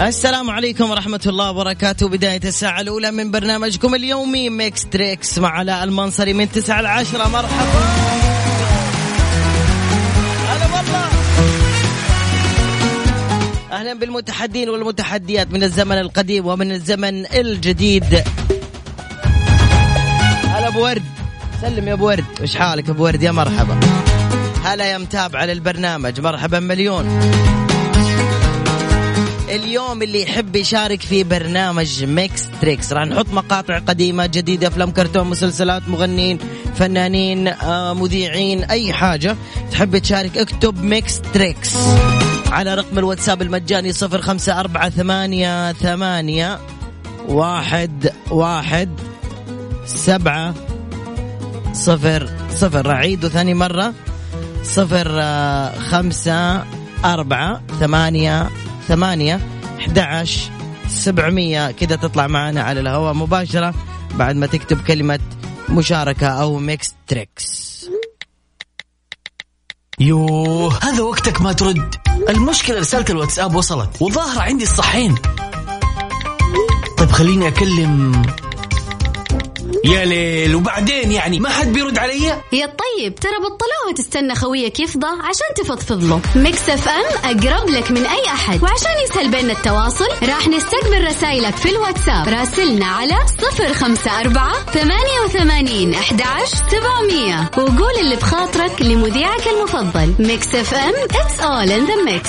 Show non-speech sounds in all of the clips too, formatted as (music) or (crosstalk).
السلام عليكم ورحمة الله وبركاته. بداية الساعة الأولى من برنامجكم اليومي Mix Trix مع علاء المنصري من 9 ل 10 مرحبا. هلا والله. أهلا بالمتحدين والمتحديات من الزمن القديم ومن الزمن الجديد. هلا أبو ورد. سلم يا أبو ورد. وش حالك أبو ورد؟ يا مرحبا. هلا يا متابع للبرنامج. مرحبا مليون. اليوم اللي يحب يشارك في برنامج Mix Trix راح نحط مقاطع قديمة جديدة أفلام كرتون مسلسلات مغنيين فنانين آه، مذيعين أي حاجة تحب تشارك اكتب Mix Trix على رقم الواتساب المجاني صفر خمسة أربعة ثمانية ثمانية واحد واحد سبعة صفر صفر. أعيده ثاني مرة. صفر آه، خمسة أربعة ثمانية ثمانية أحد سبعمية كذا تطلع معنا على الهواء مباشرة بعد ما تكتب كلمة مشاركة أو Mix Trix يوه هذا وقتك ما ترد. المشكلة رسالة الواتساب وصلت وظاهرة عندي الصحين. طيب خليني أكلم يا ليل وبعدين يعني ما حد بيرد علي؟ يا طيب ترى بطلوها تستنى خويك يفضى عشان تفضفض له. Mix FM أقرب لك من أي أحد. وعشان يسهل بيننا التواصل راح نستقبل رسائلك في الواتساب. راسلنا على صفر خمسة أربعة ثمانية وثمانين أحداش سبعمية. وقول اللي بخاطرك لمذيعك المفضل. Mix FM it's all in the mix.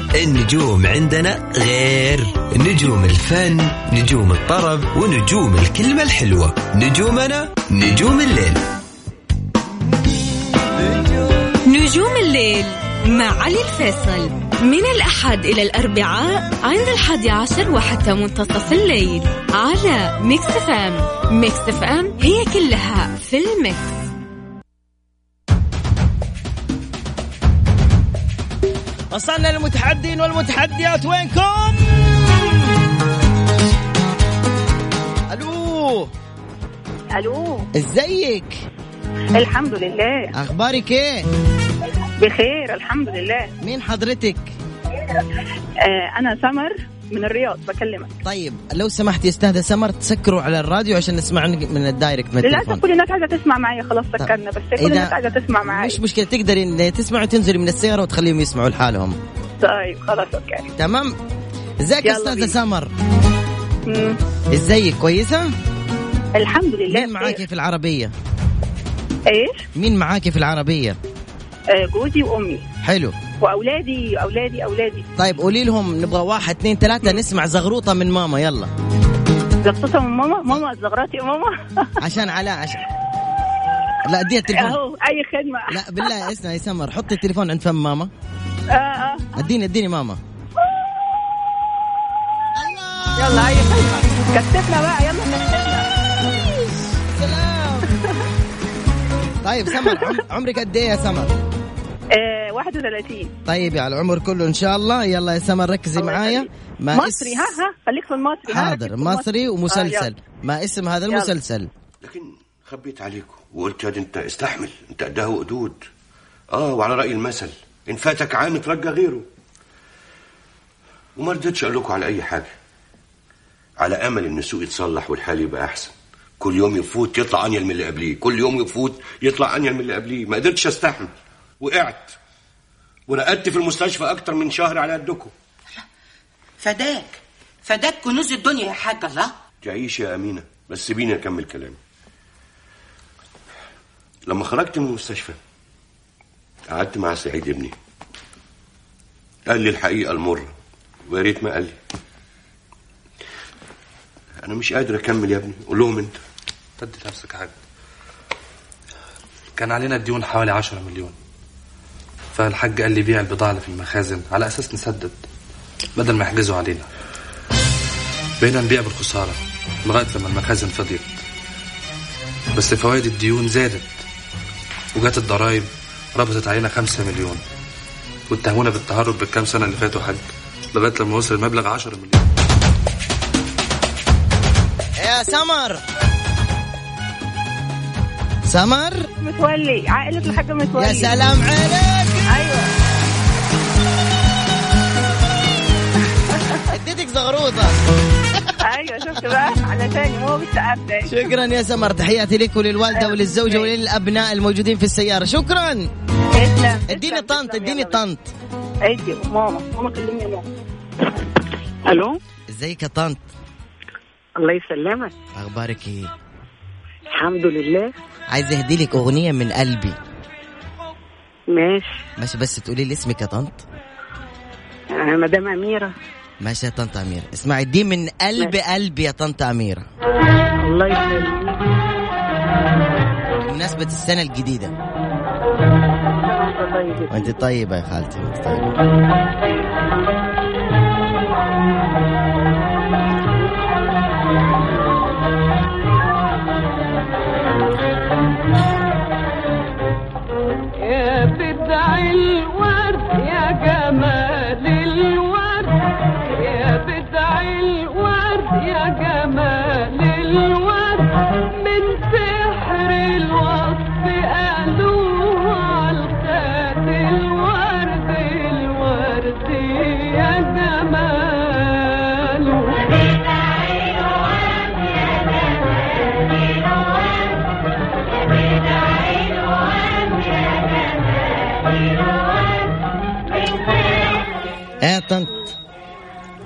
النجوم عندنا غير. نجوم الفن نجوم الطرب ونجوم الكلمة الحلوة. نجومنا نجوم الليل. نجوم الليل مع علي الفيصل. من الأحد إلى الأربعاء عند الحادي عشر وحتى منتصف الليل على Mix FM Mix FM هي كلها في ال mix. وصلنا للمتحدين والمتحديات وينكم؟ ألو ألو إزيك؟ الحمد لله أخبارك إيه؟ بخير الحمد لله مين حضرتك؟ آه أنا سمر من الرياض بكلمك. طيب لو سمحت يا أستاذة سمر تسكروا على الراديو عشان نسمع من ال direct من للاسف كل الناس عايزة تسمع معايا خلاص سكرنا بس. كل الناس عايزة تسمع معايا مش مشكلة تقدري إن تسمعوا تنزلي من السيارة وتخليهم يسمعوا لحالهم. طيب خلاص okay. تمام؟ إزيك يا أستاذة. سمر. إزيك كويسة؟ الحمد لله مين معاكي. في العربية؟ إيش؟ مين معاكي في العربية؟ آه جوزي وأمي. حلو. وأولادي أولادي أولادي. طيب قولي لهم نبغى واحد اثنين ثلاثة نسمع زغروطة من ماما يلا. زغروطه من ماما. ماما زغراتي يا ماما. (laughs) عشان علاء عشان لا اديها التليفون. أهو أي خدمة. لا بالله اسمعي يا سمر حطي التليفون عند فم ماما. آه آه. اديني اديني ماما. يلا أي خدمة. كتفنا بقى يلا كتفنا طيب سمر عم- عمرك قد إيه يا سمر؟ آه 31 طيب يا العمر كله إن شاء الله. يلا يا سمر ركزي معايا. ما مصري ها ها خليك في المصري. حاضر. مصري آه، ومسلسل. يلا. ما اسم هذا يلا. المسلسل؟ لكن خبيت عليكم وقلت يا دي أنت استحمل. أنت قدها وقدود آه وعلى رأي المثل. إن فاتك عام ترجى غيره. وما رضيتش أقول لكم على أي حاجة. على أمل إن السوق يتصلح والحال يبقى أحسن. كل يوم يفوت يطلع أنيل من اللي قبليه. كل يوم يفوت يطلع أنيل من اللي قبليه. ما قدرتش أستحمل. وقعت. ورقدت في المستشفى أكتر من شهر على قدكم. فداك فداك كنوز الدنيا يا حاج الله. تعيش يا أمينة بس سيبيني أكمل كلامي. لما خرجت من المستشفى قعدت مع سعيد ابني. قال لي الحقيقة المرة ويا ريت ما قال لي. أنا مش قادر أكمل يا ابني قول لهم أنت. تدي نفسك يا حاج كان علينا ديون حوالي عشرة مليون. فالحاج قال لي بيع البضاعة اللي في المخازن على أساس نسدد بدل ما يحجزوا علينا. بقينا نبيع بالخسارة لغاية لما المخازن فضيت. بس فوائد الديون زادت وجات الضرايب ربطت علينا خمسة مليون. واتهمونا بالتهرب بالكام سنة اللي فاتوا حاج لغاية لما وصل المبلغ عشرة مليون. يا سمر. سمر؟ متولي عائلة الحاج متولي. يا سلام عليك. زغروطة. أيوه شفت بقى؟ علشان هو بالسقف ده شكرا يا سمر تحياتي لك وللوالدة وللزوجة وللأبناء الموجودين في السيارة. شكرا. اديني طنط اديني طنط. ادي ماما ماما كلمني ماما. ألو؟ إزيك يا طنط؟ الله يسلمك. أخبارك إيه؟ الحمد لله. عايز أهدي لك أغنية من قلبي. ماشي. ماشي بس تقولي لي اسمك يا طنط. آه، مدام أميرة. ماشي يا طنط اميره اسمعي دي من قلب قلبي يا طنط اميره الله يسلمك. بمناسبة السنة الجديدة. طيب. وأنت طيبة يا خالتي. وانت طيبه إيه يا طنط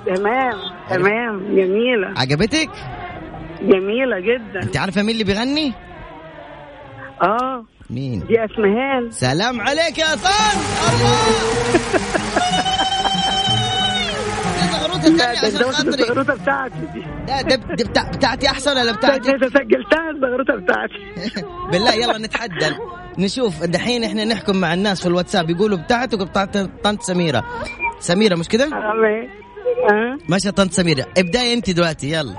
تمام تمام. جميلة. عجبتك؟ جميلة جدا. انت عارفة مين اللي بيغني؟ آه. مين؟ دي أسمهان. سلام عليك يا طن الله. (laughs) دي زغروطة لا تانية ده عشان ده خاطري. الزغروطه بتاعتي دي. لا ده بتاعتي أحسن ولا بتاعتي سجلتها الزغروطه بتاعتي. بالله يلا نتحدى. نشوف. دحين إحنا نحكم مع الناس في الواتساب. يقولوا بتاعتك وبتاعت طنط سميرة. سميرة مش كده؟ أه. ماشي طنط سميرة. ابدأي أنت دلوقتي. يلا.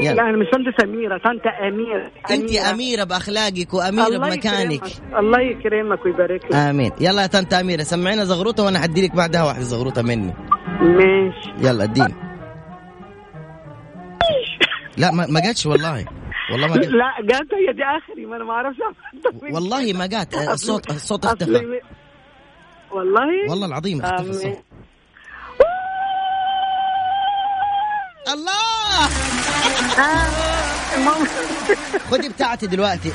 لا يلا أنا مش طنط سميرة. طنط اميره أنت أميرة. بأخلاقك وأميرة الله بمكانك. يكرمك. الله يكرمك ويبارك لك. آمين. يلا يا طنط أميرة سمعينا زغروطة وأنا هدي لك بعدها واحدة زغروطة مني. ماشي. يلا اديني. (laughs) لا ما ما جاتش والله. والله ما جات لا جات هي دي آخري ما أنا ما أعرفش (laughs) والله ما جات الصوت الصوت أصل- اختفى. والله. والله العظيم اختفى. الصوت. الله! خدي بتاعتي دلوقتي.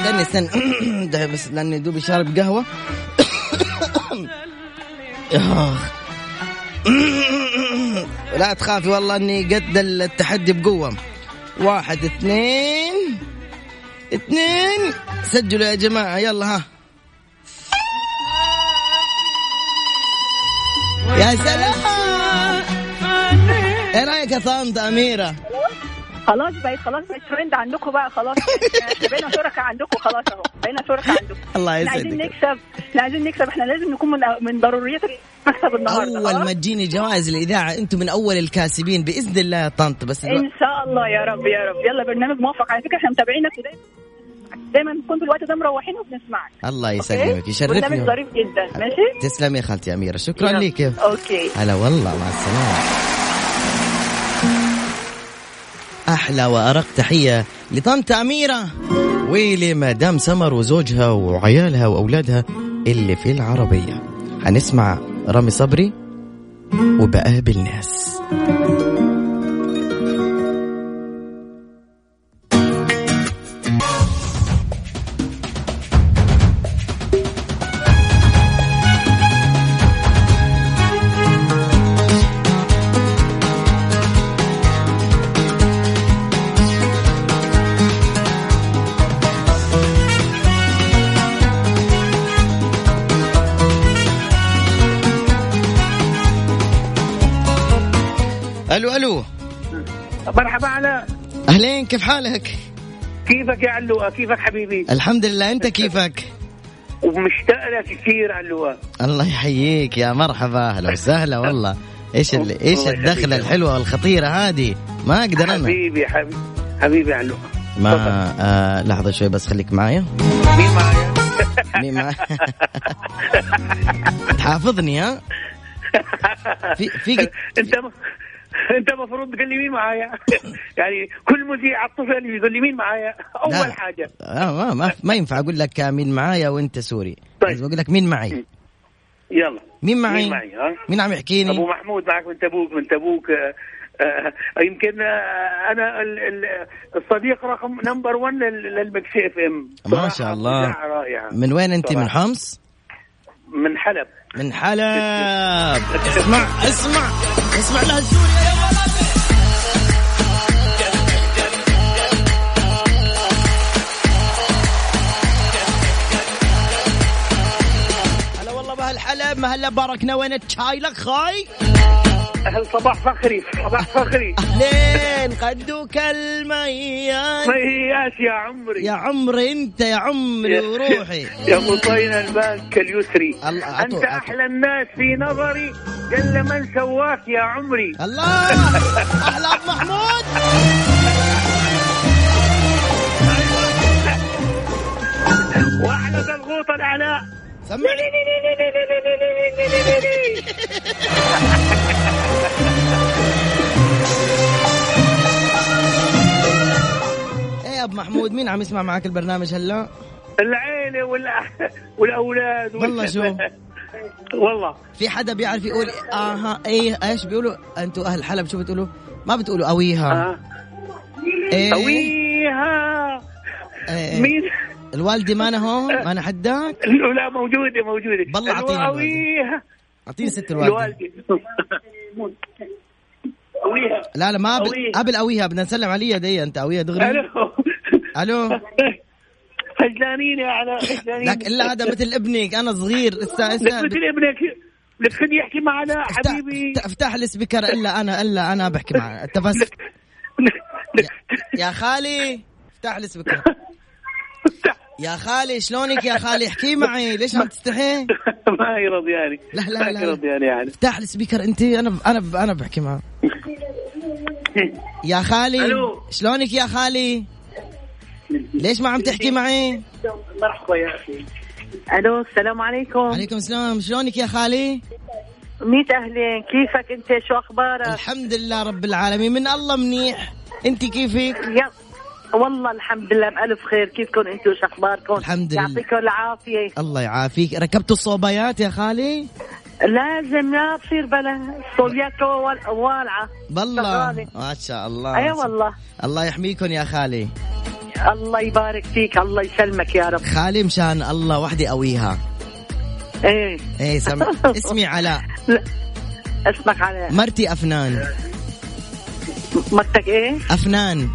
استني استني. (coughs) ده بس لأني دوبي شارب قهوة. (coughs) (coughs) لا تخافي والله إني قد التحدي بقوة. واحد اثنين اثنين سجلوا يا جماعة يلا ها يا سلام إيه رايك يا طنط اميره خلاص بقيت خلاص بقيت ترند عندكم بقى خلاص. إحنا بقينا شركاء عندكم خلاص اهو. بقينا شركاء عندكم الله إحنا عايزين يسعدك نكسب. إحنا عايزين نكسب. إحنا لازم نكون من من ضروريات المكسب النهارده أول؟ ما تجيني جوائز الإذاعة أنتم من أول الكاسبين بإذن الله يا طنط بس إن شاء الله يا رب يا رب. يلا برنامج موفق على فكرة إحنا متابعينك ودايما دايما في الوقت ده مروحين وبنسمعك. الله؟ يسلمك. يشرفني. برنامج ظريف جدا. ماشي؟ تسلم يا خالتي أميرة. شكرا. لك أوكي. هلا والله مع السلامة. أحلى وأرق تحية لطنط أميرة. ولمدام سمر وزوجها وعيالها وأولادها اللي في العربية. هنسمع رامي صبري وبقابل ناس كيف حالك؟ كيفك يا علوة كيفك حبيبي الحمد لله أنت كيفك؟ ومشتاق لك كثير علوة الله يحييك يا مرحبا أهلا وسهلا والله إيش ال... إيش الدخلة. الحلوة والخطيرة هذه ما أقدر أنا حبيبي حبيبي حبيبي علوة ما آه لحظة شوي بس خليك معايا مين معايا؟ مين معايا تحافظني ها (laughs) في في أنت. (laughs) انت المفروض تقول لي مين معايا؟ (laughs) يعني كل مذيع اتصل يقول لي مين معايا؟ (laughs) أول لا. حاجة. آه ما, ما ما ينفع أقول لك مين معايا وأنت سوري. طيب. لازم أقول لك مين معي؟ يلا. مين معي؟ مين معي؟ ها؟ مين عم يحكيني؟ أبو محمود معك من تبوك من تبوك. آه، آه، يمكن آه، أنا ال- ال- الصديق رقم number 1 لل Mix FM. ما شاء الله. رائعة. من وين أنت؟ من صراحة. حمص؟ من حلب. من حلب. (laughs) اسمع اسمع اسمع لها السوري هلا والله بهالحلب هلا باركنا وين؟ الشاي لك خاي. صباح فخري صباح فخري. اهلين قدوك الميان مياس يا عمري. يا عمري أنت يا عمري وروحي. يا غصين البنك اليسري. أنت أحلى الناس في نظري. جل من سواك يا عمري. الله أحلى أبو محمود. وأحلى الغوطة الأعلى. سمعني. (laughs) يا ابو محمود مين عم يسمع معك البرنامج هلا؟ العيلة والأ- (laughs) والأولاد وال- والله شو؟ والله. في حدا بيعرف يقول آها إيه إيش بيقولوا؟ أنتوا أهل حلب شو بتقولوا؟ ما بتقولوا قويها إيه. قويها إيه. مين؟ الوالدة ما أنا هون؟ ما أنا حداك؟ لا موجودة موجودة. بالله أعطينا الوالدة. قويها أعطيني ست الوالدة. قويها لا لا ما قبل. قبل قويها بدنا نسلم عليها دي أنت قويها دغري. ألو ألو؟ (laughs) خجلانين يا علي خجلانين لك إلا هذا مثل ابنك أنا صغير (laughs) لك اسا مثل ابنك لك خليه يحكي معنا حبيبي. افتح ال speaker إلا أنا إلا أنا بحكي معه. (laughs) أنت بس. يا خالي افتح ال speaker يا خالي شلونك يا خالي؟ احكي معي. ليش عم تستحي؟ ما هي رضياني. لا لا ما لا هي لا. رضياني يعني. افتح ال speaker أنت. أنا أنا أنا بحكي معه. يا خالي ألو. شلونك يا خالي؟ ليش ما عم تحكي معي؟ مرحبا يا أخي. ألو السلام عليكم. عليكم السلام. شلونك يا خالي؟ ميت أهلين. كيفك أنت؟ شو أخبارك؟ الحمد لله رب العالمين. من الله منيح. أنت كيفك؟ يا والله الحمد لله بألف خير. كيفكم أنتم شو أخباركم؟ الحمد لله. يعطيكم العافية. الله يعافيك. ركبتوا الصوبيات يا خالي؟ لازم لا تصير بلا صوبيات وال- والعة. بالله. شغالة. ما شاء الله. اي والله. الله يحميكم يا خالي. الله يبارك فيك الله يسلمك يا رب. خالي مشان الله وحدي قويها إيه. إيه سم... (laughs) اسمي علاء. اسمك على مرتي أفنان. مرتك إيه؟ أفنان.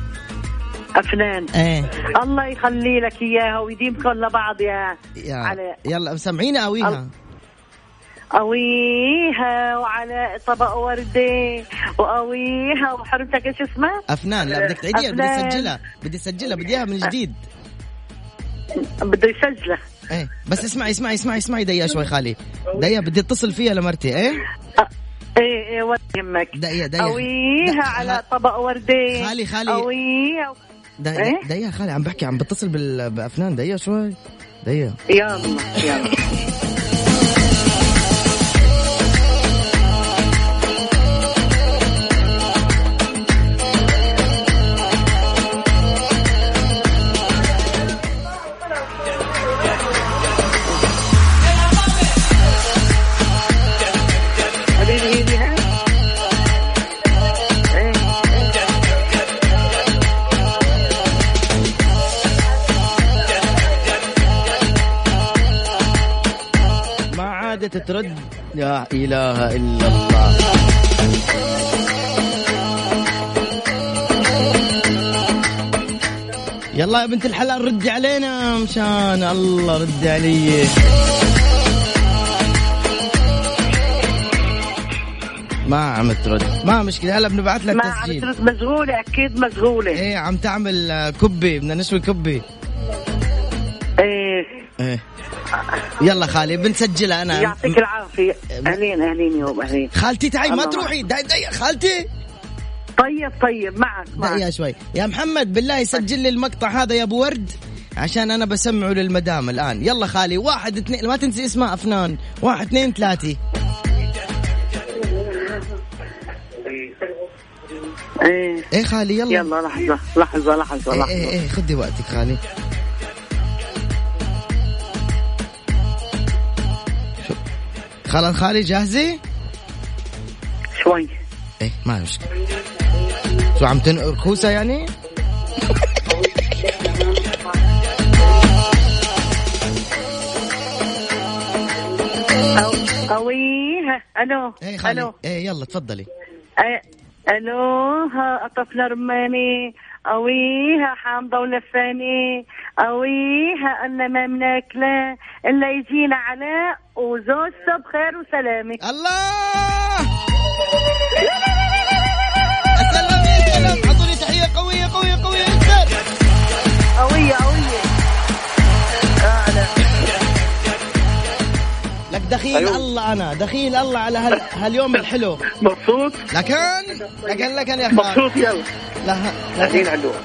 أفنان. إيه. الله يخلي لك إياها ويديمكم لبعض يا يا على يلا سمعينا قويها قويها وعلى طبق وردة وقويها وحرمتك إيش اسمها؟ أفنان. لا بدك تعيديها بدي أفنان. أسجلها. بدي أسجلها بدي إياها من جديد. بده يسجلها إيه بس اسمعي اسمعي اسمعي اسمعي دقيقة شوي خالي. دقيقة بدي اتصل فيها لمرتي إيه؟ إيه إيه ولا يهمك دقيقة دقيقة. قويها على طبق وردة خالي- خالي. قويها دقيقة إيه؟ دقيقة خالي عم بحكي عم بتصل. بأفنان. دقيقة شوي. دقيقة. يلا يلا. ترد لا إله إلا الله. يلا يا بنت الحلال ردي علينا مشان الله ردي علي. ما عم ترد. ما مشكلة. هلا بنبعث لك ما عم تسجيل. ترد. مشغولة أكيد مشغولة. إيه عم تعمل كبي بدنا نشوي كبي إيه. إيه. يلا خالي بنسجلها أنا. يعطيك العافية. أهلين أهلين يوم أهلين خالتي تعي ما تروحي. دقي دقي خالتي. طيب طيب معك معك. دقيقة شوي. يا محمد بالله سجل لي المقطع هذا يا أبو ورد عشان أنا بسمعه للمدام الآن. يلا خالي واحد اثنين ما تنسي اسمها أفنان. واحد اثنين ثلاثة. إيه. إيه خالي يلا. يلا لحظة لحظة لحظة. إيه لحظة إيه, إيه خدي وقتك خالي. خلاص خالي جاهزة؟ شوي. إيه ما مشكلة. شو عم تنقر كوسة يعني؟ قويها ألو. إيه خالي. ألو. إيه يلا تفضلي. أ- ألو ها قطفنا رماني قويها حامضة ولفاني قويها أنا ما بناكله إلا يجينا علاء وزوجته بخير وسلامة الله! دخيل أيوه. الله أنا دخيل الله على هال... هاليوم الحلو. مبسوط؟ لكن لكن لكن يا أخي مبسوط يلا. لا لكن علوها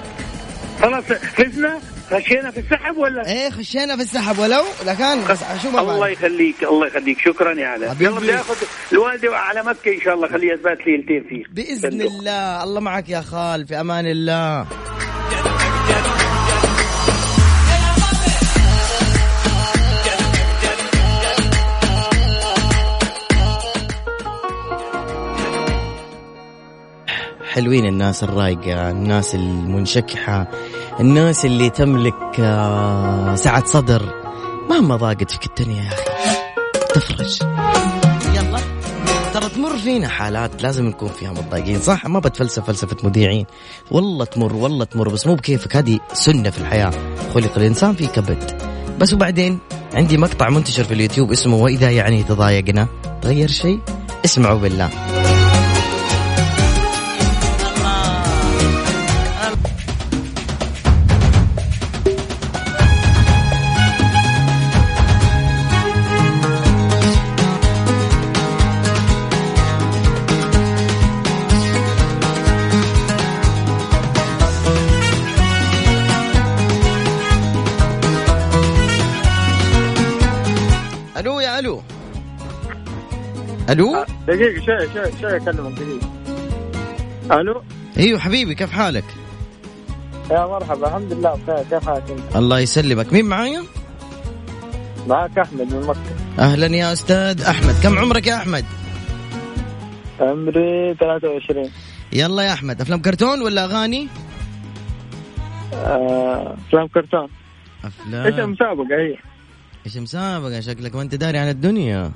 خلاص فزنا خشينا في السحب ولا؟ إيه خشينا في السحب ولو. لكن بس شو ما الله. يخليك الله يخليك. شكرا يا علاء. يلا بدي اخذ الوالدة على مكة إن شاء الله. خليها تبات ليلتين فيه بإذن. الله. الله معك يا خال في أمان الله. حلوين الناس الرايقة الناس المنشكحة الناس اللي تملك آه، سعة صدر. مهما ضاقت فيك الدنيا يا أخي. تفرج. يلا. ترى تمر فينا حالات لازم نكون فيها متضايقين صح؟ ما بتفلسف فلسفة مذيعين. والله تمر والله تمر بس مو بكيفك. هذه سنة في الحياة. خلق الإنسان في كبد. بس وبعدين عندي مقطع منتشر في اليوتيوب اسمه وإذا يعني تضايقنا. تغير شيء؟ اسمعوا بالله. ألو؟ دقيقة شوي شوي شوي أكلمك دقيقة. ألو؟ أيوه حبيبي كيف حالك؟ يا مرحبا الحمد لله بخير. كيف حالك أنت؟ الله يسلمك. مين معايا معك أحمد من مكة. أهلا يا أستاذ أحمد. كم عمرك يا أحمد؟ عمري 23 يلا يا أحمد. أفلام كرتون ولا أغاني؟ آه، أفلام كرتون. أفلام. إيش المسابقة هي؟ إيش مسابقة شكلك ما أنت داري عن الدنيا؟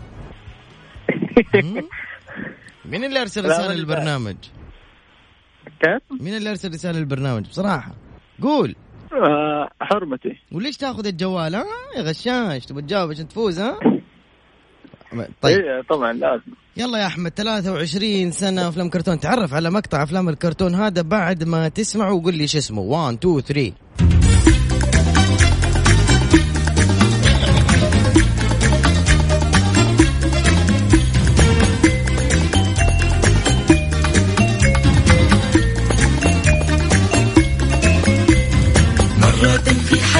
مين اللي أرسل (laughs) ماني للبرنامج؟ كيف؟ مين اللي أرسل رسالة للبرنامج؟ بصراحة. قول. آه، حرمتي. وليش تاخذ الجوال؟ ها؟ يا غشاش تبغى تجاوب عشان تفوز ها؟ طيب. إيه طبعا لازم يلا يا أحمد 23 سنة أفلام كرتون. تعرف على مقطع أفلام الكرتون هذا بعد ما تسمعه وقول لي شو اسمه. 1 2 3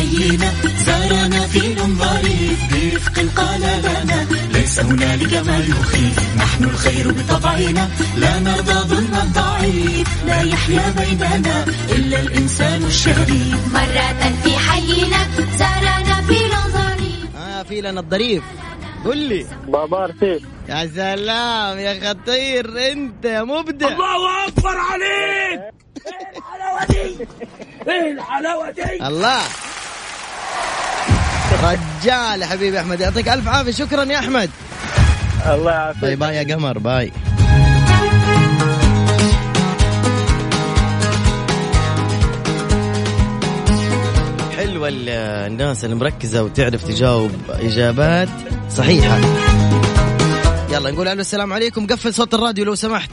في حينا زارنا فيل ظريف برفق قال لنا ليس هنالك ما يخيف نحن الخير بطبعنا لا نرضى ظلم الضعيف لا يحيا بيننا إلا الإنسان الشريف. مرة في حينا زارنا فيل ظريف آه في لنا الظريف قول لي. بابار فيل يا سلام يا خطير أنت يا مبدع. الله أكبر عليك! إيه الحلاوة دي الله. رجال حبيبي أحمد يعطيك ألف عافية. شكرا يا أحمد. الله يعافيك. bye bye يا قمر bye. حلوة ال- الناس اللي مركزة وتعرف تجاوب إجابات صحيحة. يلا نقول ألو السلام عليكم. قفل صوت الراديو لو سمحت.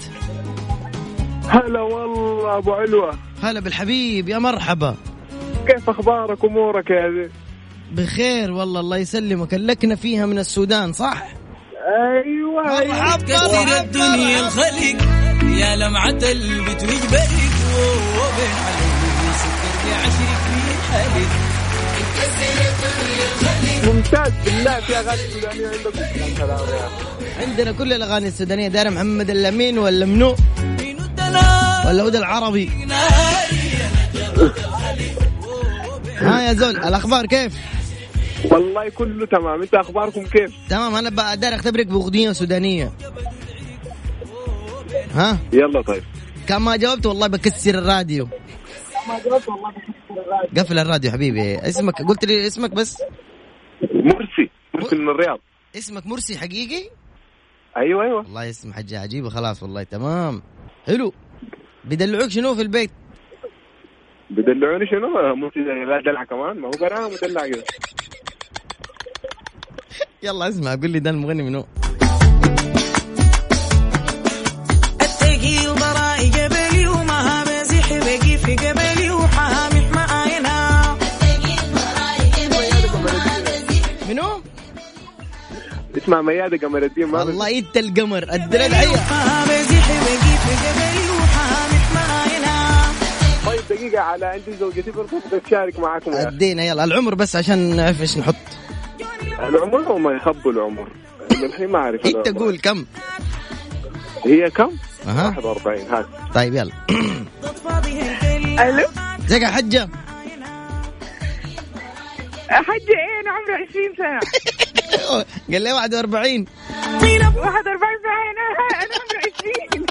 هلا والله أبو علوة. هلا بالحبيب يا مرحبا. كيف أخبارك أمورك يا بخير والله الله يسلمك. اللكنة فيها من السودان صح؟ أيوه مرحبا كثير الدنيا الخلق يا لمعة البت وجبلك وبين علي سكر بعشرك في حالك ممتاز. بالله في أغاني سودانية عندكم. يا سلام يا أخي. عندنا كل الأغاني السودانية داير محمد اللمين ولا منو؟ ولا هدى العربي؟ (laughs) ها يا زول الأخبار كيف؟ والله كله تمام. انت اخباركم كيف؟ تمام أنا بقى داير اختبرك باغنية سودانية. ها؟ يلا طيب. كم ما جاوبت والله بكسر الراديو. قفل الراديو حبيبي. اسمك قلت لي اسمك بس. مرسي. مرسي من الرياض. اسمك مرسي حقيقي؟ أيوه أيوه. والله اسم حاجة عجيبة خلاص والله تمام. حلو. بدلعوك شنو في البيت؟ بدلعوني شنو؟ مرسي لا دلع كمان. ما هو برا مدلع كده يلا اسمع قول لي ده المغني منو التقيل براي جبلي وما بزيح بقي في قبلي وحامح معاينا منو؟ اسمع ميادة قمر الدين ما والله انت القمر الدلع ما بزيح بقي في قبلي وحامح معاينا طيب دقيقة على عندي زوجتي برضه بدي اشارك معاكم يا أخي. أدينا يلا العمر بس عشان نعرف إيش نحط. العمر وما يخبوا العمر؟ الحين ما أعرف انت العمر. قول كم؟ هي كم؟ أها. 41 هات. طيب يلا. ألو؟ ازيك يا حجة. حجة إيه أنا عمري 20 سنة. (laughs) قال لي 41 41 سنة أنا أنا عمري 20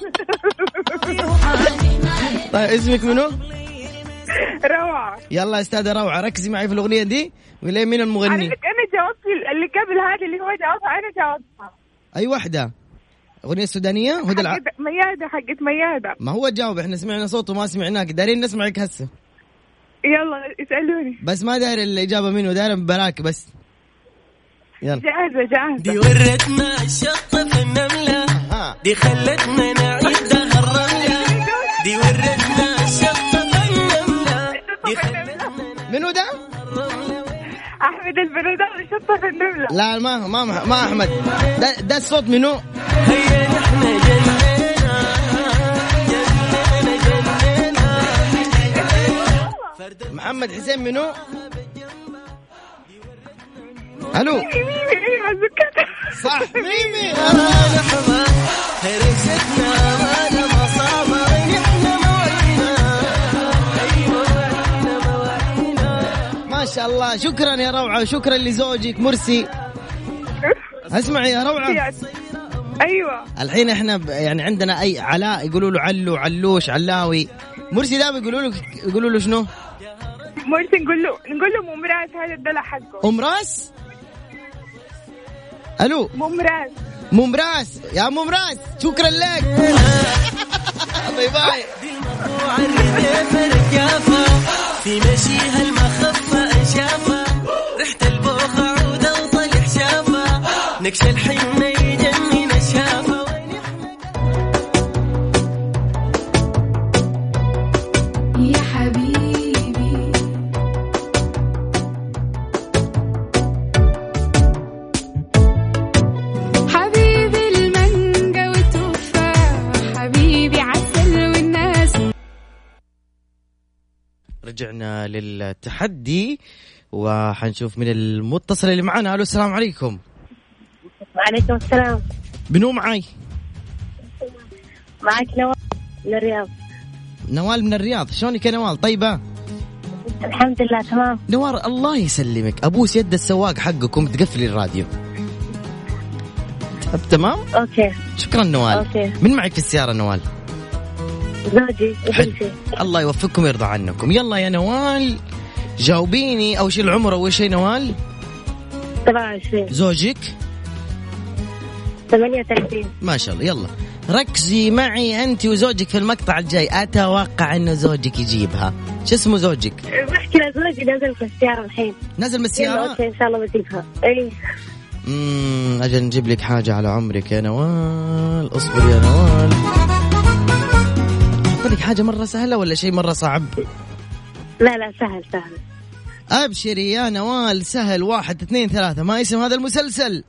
طيب اسمك منو؟ (laughs) روعة. يلا يا أستاذة روعة ركزي معي في الأغنية دي وليه مين المغني؟ أنا جاوبت اللي قبل هذا اللي هو جاوبها أنا جاوبتها. أي واحدة أغنية سودانية؟ هدى الع... حقت ميادة حقت ميادة. ما هو جاوب إحنا سمعنا صوته ما سمعناك دايرين نسمعك هسه. يلا اسألوني. بس ما داير الإجابة منه داير براك بس. يلا. جاهزة جاهزة. دي ورتنا الشطة في النملة. دي خلتنا نعيد دهر الرملة. (laughs) دي ورتنا منو ده؟ أحمد البروداوي شطة في النملة لا ما ما ما أحمد ده, ده الصوت منو؟ هيا محمد حسين منو؟ ألو أيوه زكاة صح ميمي (laughs) شاء الله. شكرا يا روعة وشكرا لزوجك مرسي. اسمعي يا روعة. أيوه. الحين إحنا ب- يعني عندنا أي علاء يقولوا له علو علوش علاوي. مرسي ده بيقولوا له يقولوا له شنو؟ مرسي نقول له نقول له ممراس هذا الدلع حقه. أم راس؟ ألو؟ ممراس ام راس يا ام راس شكرا لك. (laughs) باي باي. في مشيها انشافة ريحة البوخة عودة وطلع شافة. نكش الحنة رجعنا للتحدي وحنشوف من المتصل اللي معنا. ألو السلام عليكم. وعليكم السلام. منو معاي؟ معك نوال من الرياض. نوال من الرياض. شلونك يا نوال؟ طيبة؟ الحمد لله تمام. نوار الله يسلمك. ابوس يد السواق حقكم تقفلي الراديو. تمام؟ okay. شكرا نوال. okay. من معك في السيارة نوال؟ زوجي وبنتي. الله يوفقكم ويرضى عنكم. يلا يا نوال جاوبيني. أول شيء العمر أول شيء نوال. 27 زوجك؟ 38 ما شاء الله. يلا. ركزي معي أنت وزوجك في المقطع الجاي. أتوقع انه زوجك يجيبها. شو اسمه زوجك؟ بحكي لزوجي نزل في السيارة الحين. نزل من يلا السيارة؟ okay إن شاء الله بجيبها. اي امم أجل نجيب لك حاجة على عمرك يا نوال. اصبر يا نوال. أحط لك حاجة مرة سهلة ولا شيء مرة صعب؟ لا لا سهل سهل. أبشري يا نوال سهل. واحد اثنين ثلاثة. ما اسم هذا المسلسل؟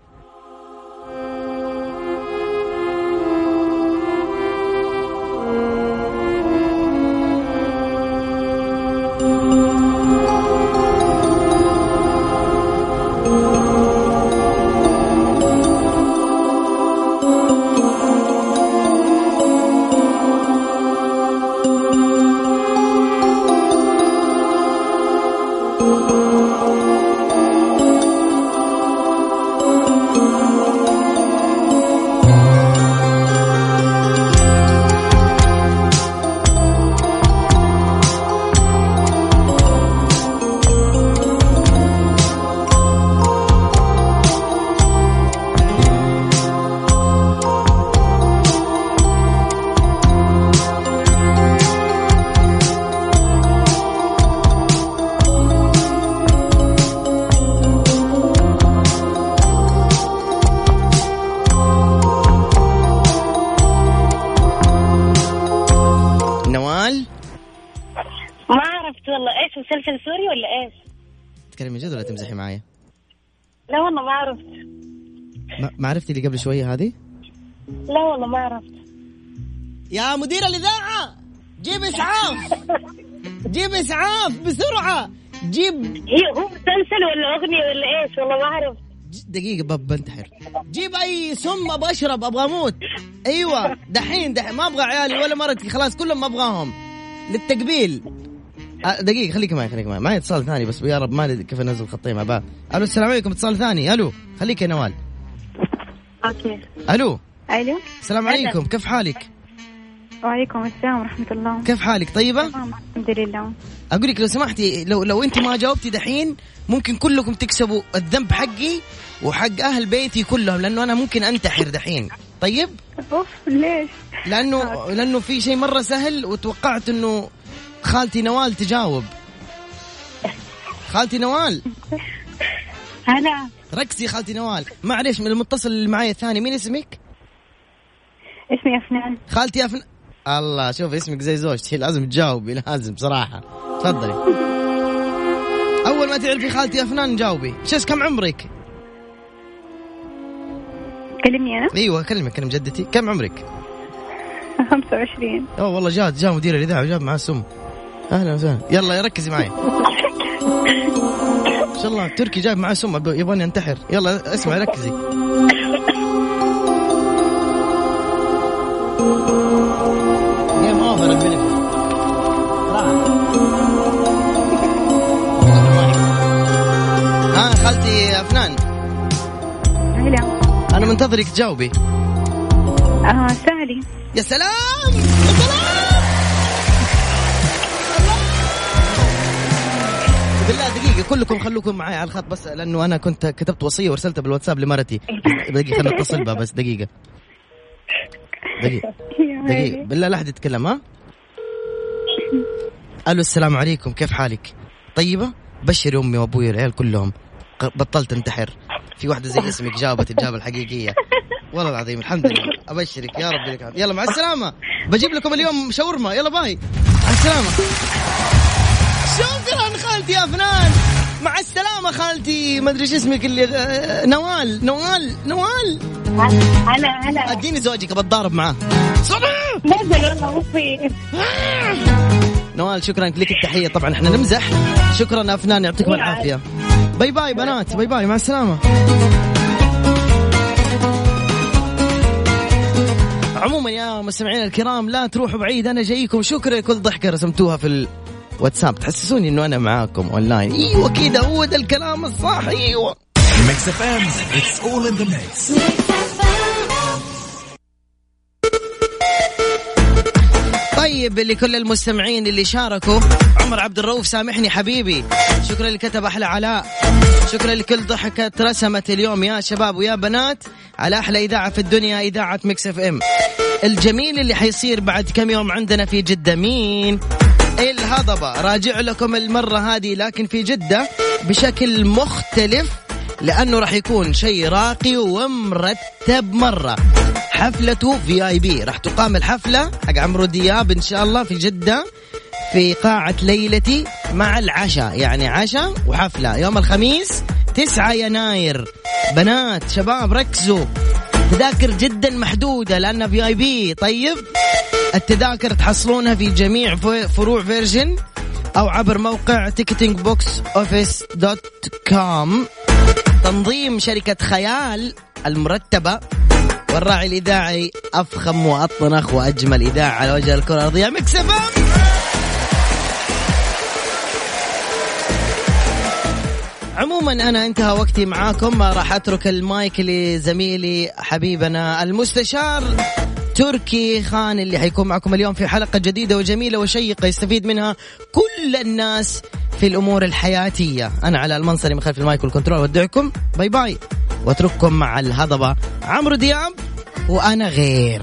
والله ما عرفت. ما- عرفتي اللي قبل شوية هذه؟ لا والله ما عرفت. يا مدير الإذاعة جيب إسعاف. جيب إسعاف بسرعة. جيب. هي هو مسلسل ولا أغنية ولا إيش؟ والله ما عرفت. دقيقة باب بنتحر. جيب أي سم أبغى أشرب أبغى أموت. أيوه دحين دحين. ما أبغى عيالي ولا مرتي خلاص كلهم ما أبغاهم. للتقبيل. آه، دقيقة خليك معي خليك معي. معي اتصال ثاني بس يا رب ما ادري كيف انزل خطين مع بعض. ألو السلام عليكم اتصال ثاني. ألو خليك يا نوال. أوكي. ألو. ألو. السلام عليكم كيف حالك؟ وعليكم السلام ورحمة الله. كيف حالك؟ طيبة؟ تمام الحمد لله. أقول لك لو سمحتي لو لو أنت ما جاوبتي دحين ممكن كلكم تكسبوا الذنب حقي وحق أهل بيتي كلهم لأنه أنا ممكن أنتحر دحين. طيب؟ أوف ليش؟ لأنه لأنه في شيء مرة سهل وتوقعت إنه خالتي نوال تجاوب. خالتي نوال. هلا ركزي خالتي نوال. معلش من المتصل اللي معي الثاني مين اسمك؟ اسمي أفنان. خالتي أفن... الله شوف اسمك زي زوجتي لازم تجاوبي لازم بصراحه تفضلي. أول ما تعرفي خالتي أفنان جاوبي. شو كم عمرك؟ كلمني أنا؟ إيوه كلمك كلم جدتي كم عمرك؟ 25 أوه والله جات جاء مدير الإذاعة وجاب معاه سم. أهلا وسهلا. يلا ركزي معي. ما شاء الله تركي جايب معاه سم يبغاني انتحر يلا اسمعي ركزي. game over ها خالتي أفنان. هلا أنا منتظرك تجاوبي آه سالي يا سلام يا سلام! كلكم خلوكم معي على الخط بس لأنه أنا كنت كتبت وصية وارسلتها بالواتساب لمرتي. دقيقة خلينا نتصل بها بس دقيقة. دقيقة. دقيقة. بالله لا أحد يتكلم ها؟ ألو السلام عليكم. كيف حالك؟ طيبة؟ بشري أمي وأبوي والعيال كلهم. بطلت انتحر. في واحدة زي (laughs) اسمك جاوبت الإجابة الحقيقية. والله العظيم الحمد لله. أبشرك. يا رب لك الحمد. يلا مع السلامة. بجيب لكم اليوم شاورما. يلا باي. مع السلامة. شكرا خالتي يا فنان؟ مع السلامة خالتي. ما أدري إيش اسمك اللي نوال نوال نوال. هلا هلا. أديني زوجك بتضارب معاه. نزل والله نوال شكرا لك التحية. طبعا إحنا نمزح. شكرا أفنان يعطيكم العافية. bye bye بنات. bye bye مع السلامة. عموما يا مستمعينا الكرام لا تروحوا بعيد. أنا جايكم شكرا لكل ضحكة رسمتوها في الواتساب تحسسوني إنه أنا معاكم اونلاين أيوه كذا هو ده الكلام الصح. أيوه. Mix FM, it's all in the mix. طيب لكل المستمعين اللي شاركوا. عمر عبد الرؤوف سامحني حبيبي. شكرا اللي كتب أحلى علاء. شكرا لكل ضحكة رسمت اليوم. يا شباب ويا بنات على أحلى إذاعة في الدنيا إذاعة Mix FM الجميل اللي حيصير بعد كم يوم عندنا في جدة مين؟ الهضبة. راجع لكم المرة هذه لكن في جدة بشكل مختلف لأنه راح يكون شيء راقي ومرتب مرة. حفلته VIP راح تقام الحفلة حق عمرو دياب إن شاء الله في جدة في قاعة ليلتي مع العشاء. يعني عشاء وحفلة. يوم الخميس 9 يناير. بنات شباب ركزوا. تذاكر جدا محدودة لأنها VIP طيب. التذاكر تحصلونها في جميع فروع Virgin أو عبر موقع ticketing box office dot com تنظيم شركة خيال المرتبة والراعي الإذاعي أفخم وأطنخ وأجمل إذاعة على وجه الكرة الأرضية. مكسفة عموما أنا انتهى وقتي معاكم. راح أترك المايك لزميلي حبيبنا المستشار تركي. خان اللي حيكون معكم اليوم في حلقة جديدة وجميلة وشيقة يستفيد منها كل الناس في الأمور الحياتية. أنا علاء المنصري من خلف ال mic وال control ودعكم bye bye. وأترككم مع الهضبة عمرو دياب وأنا غير.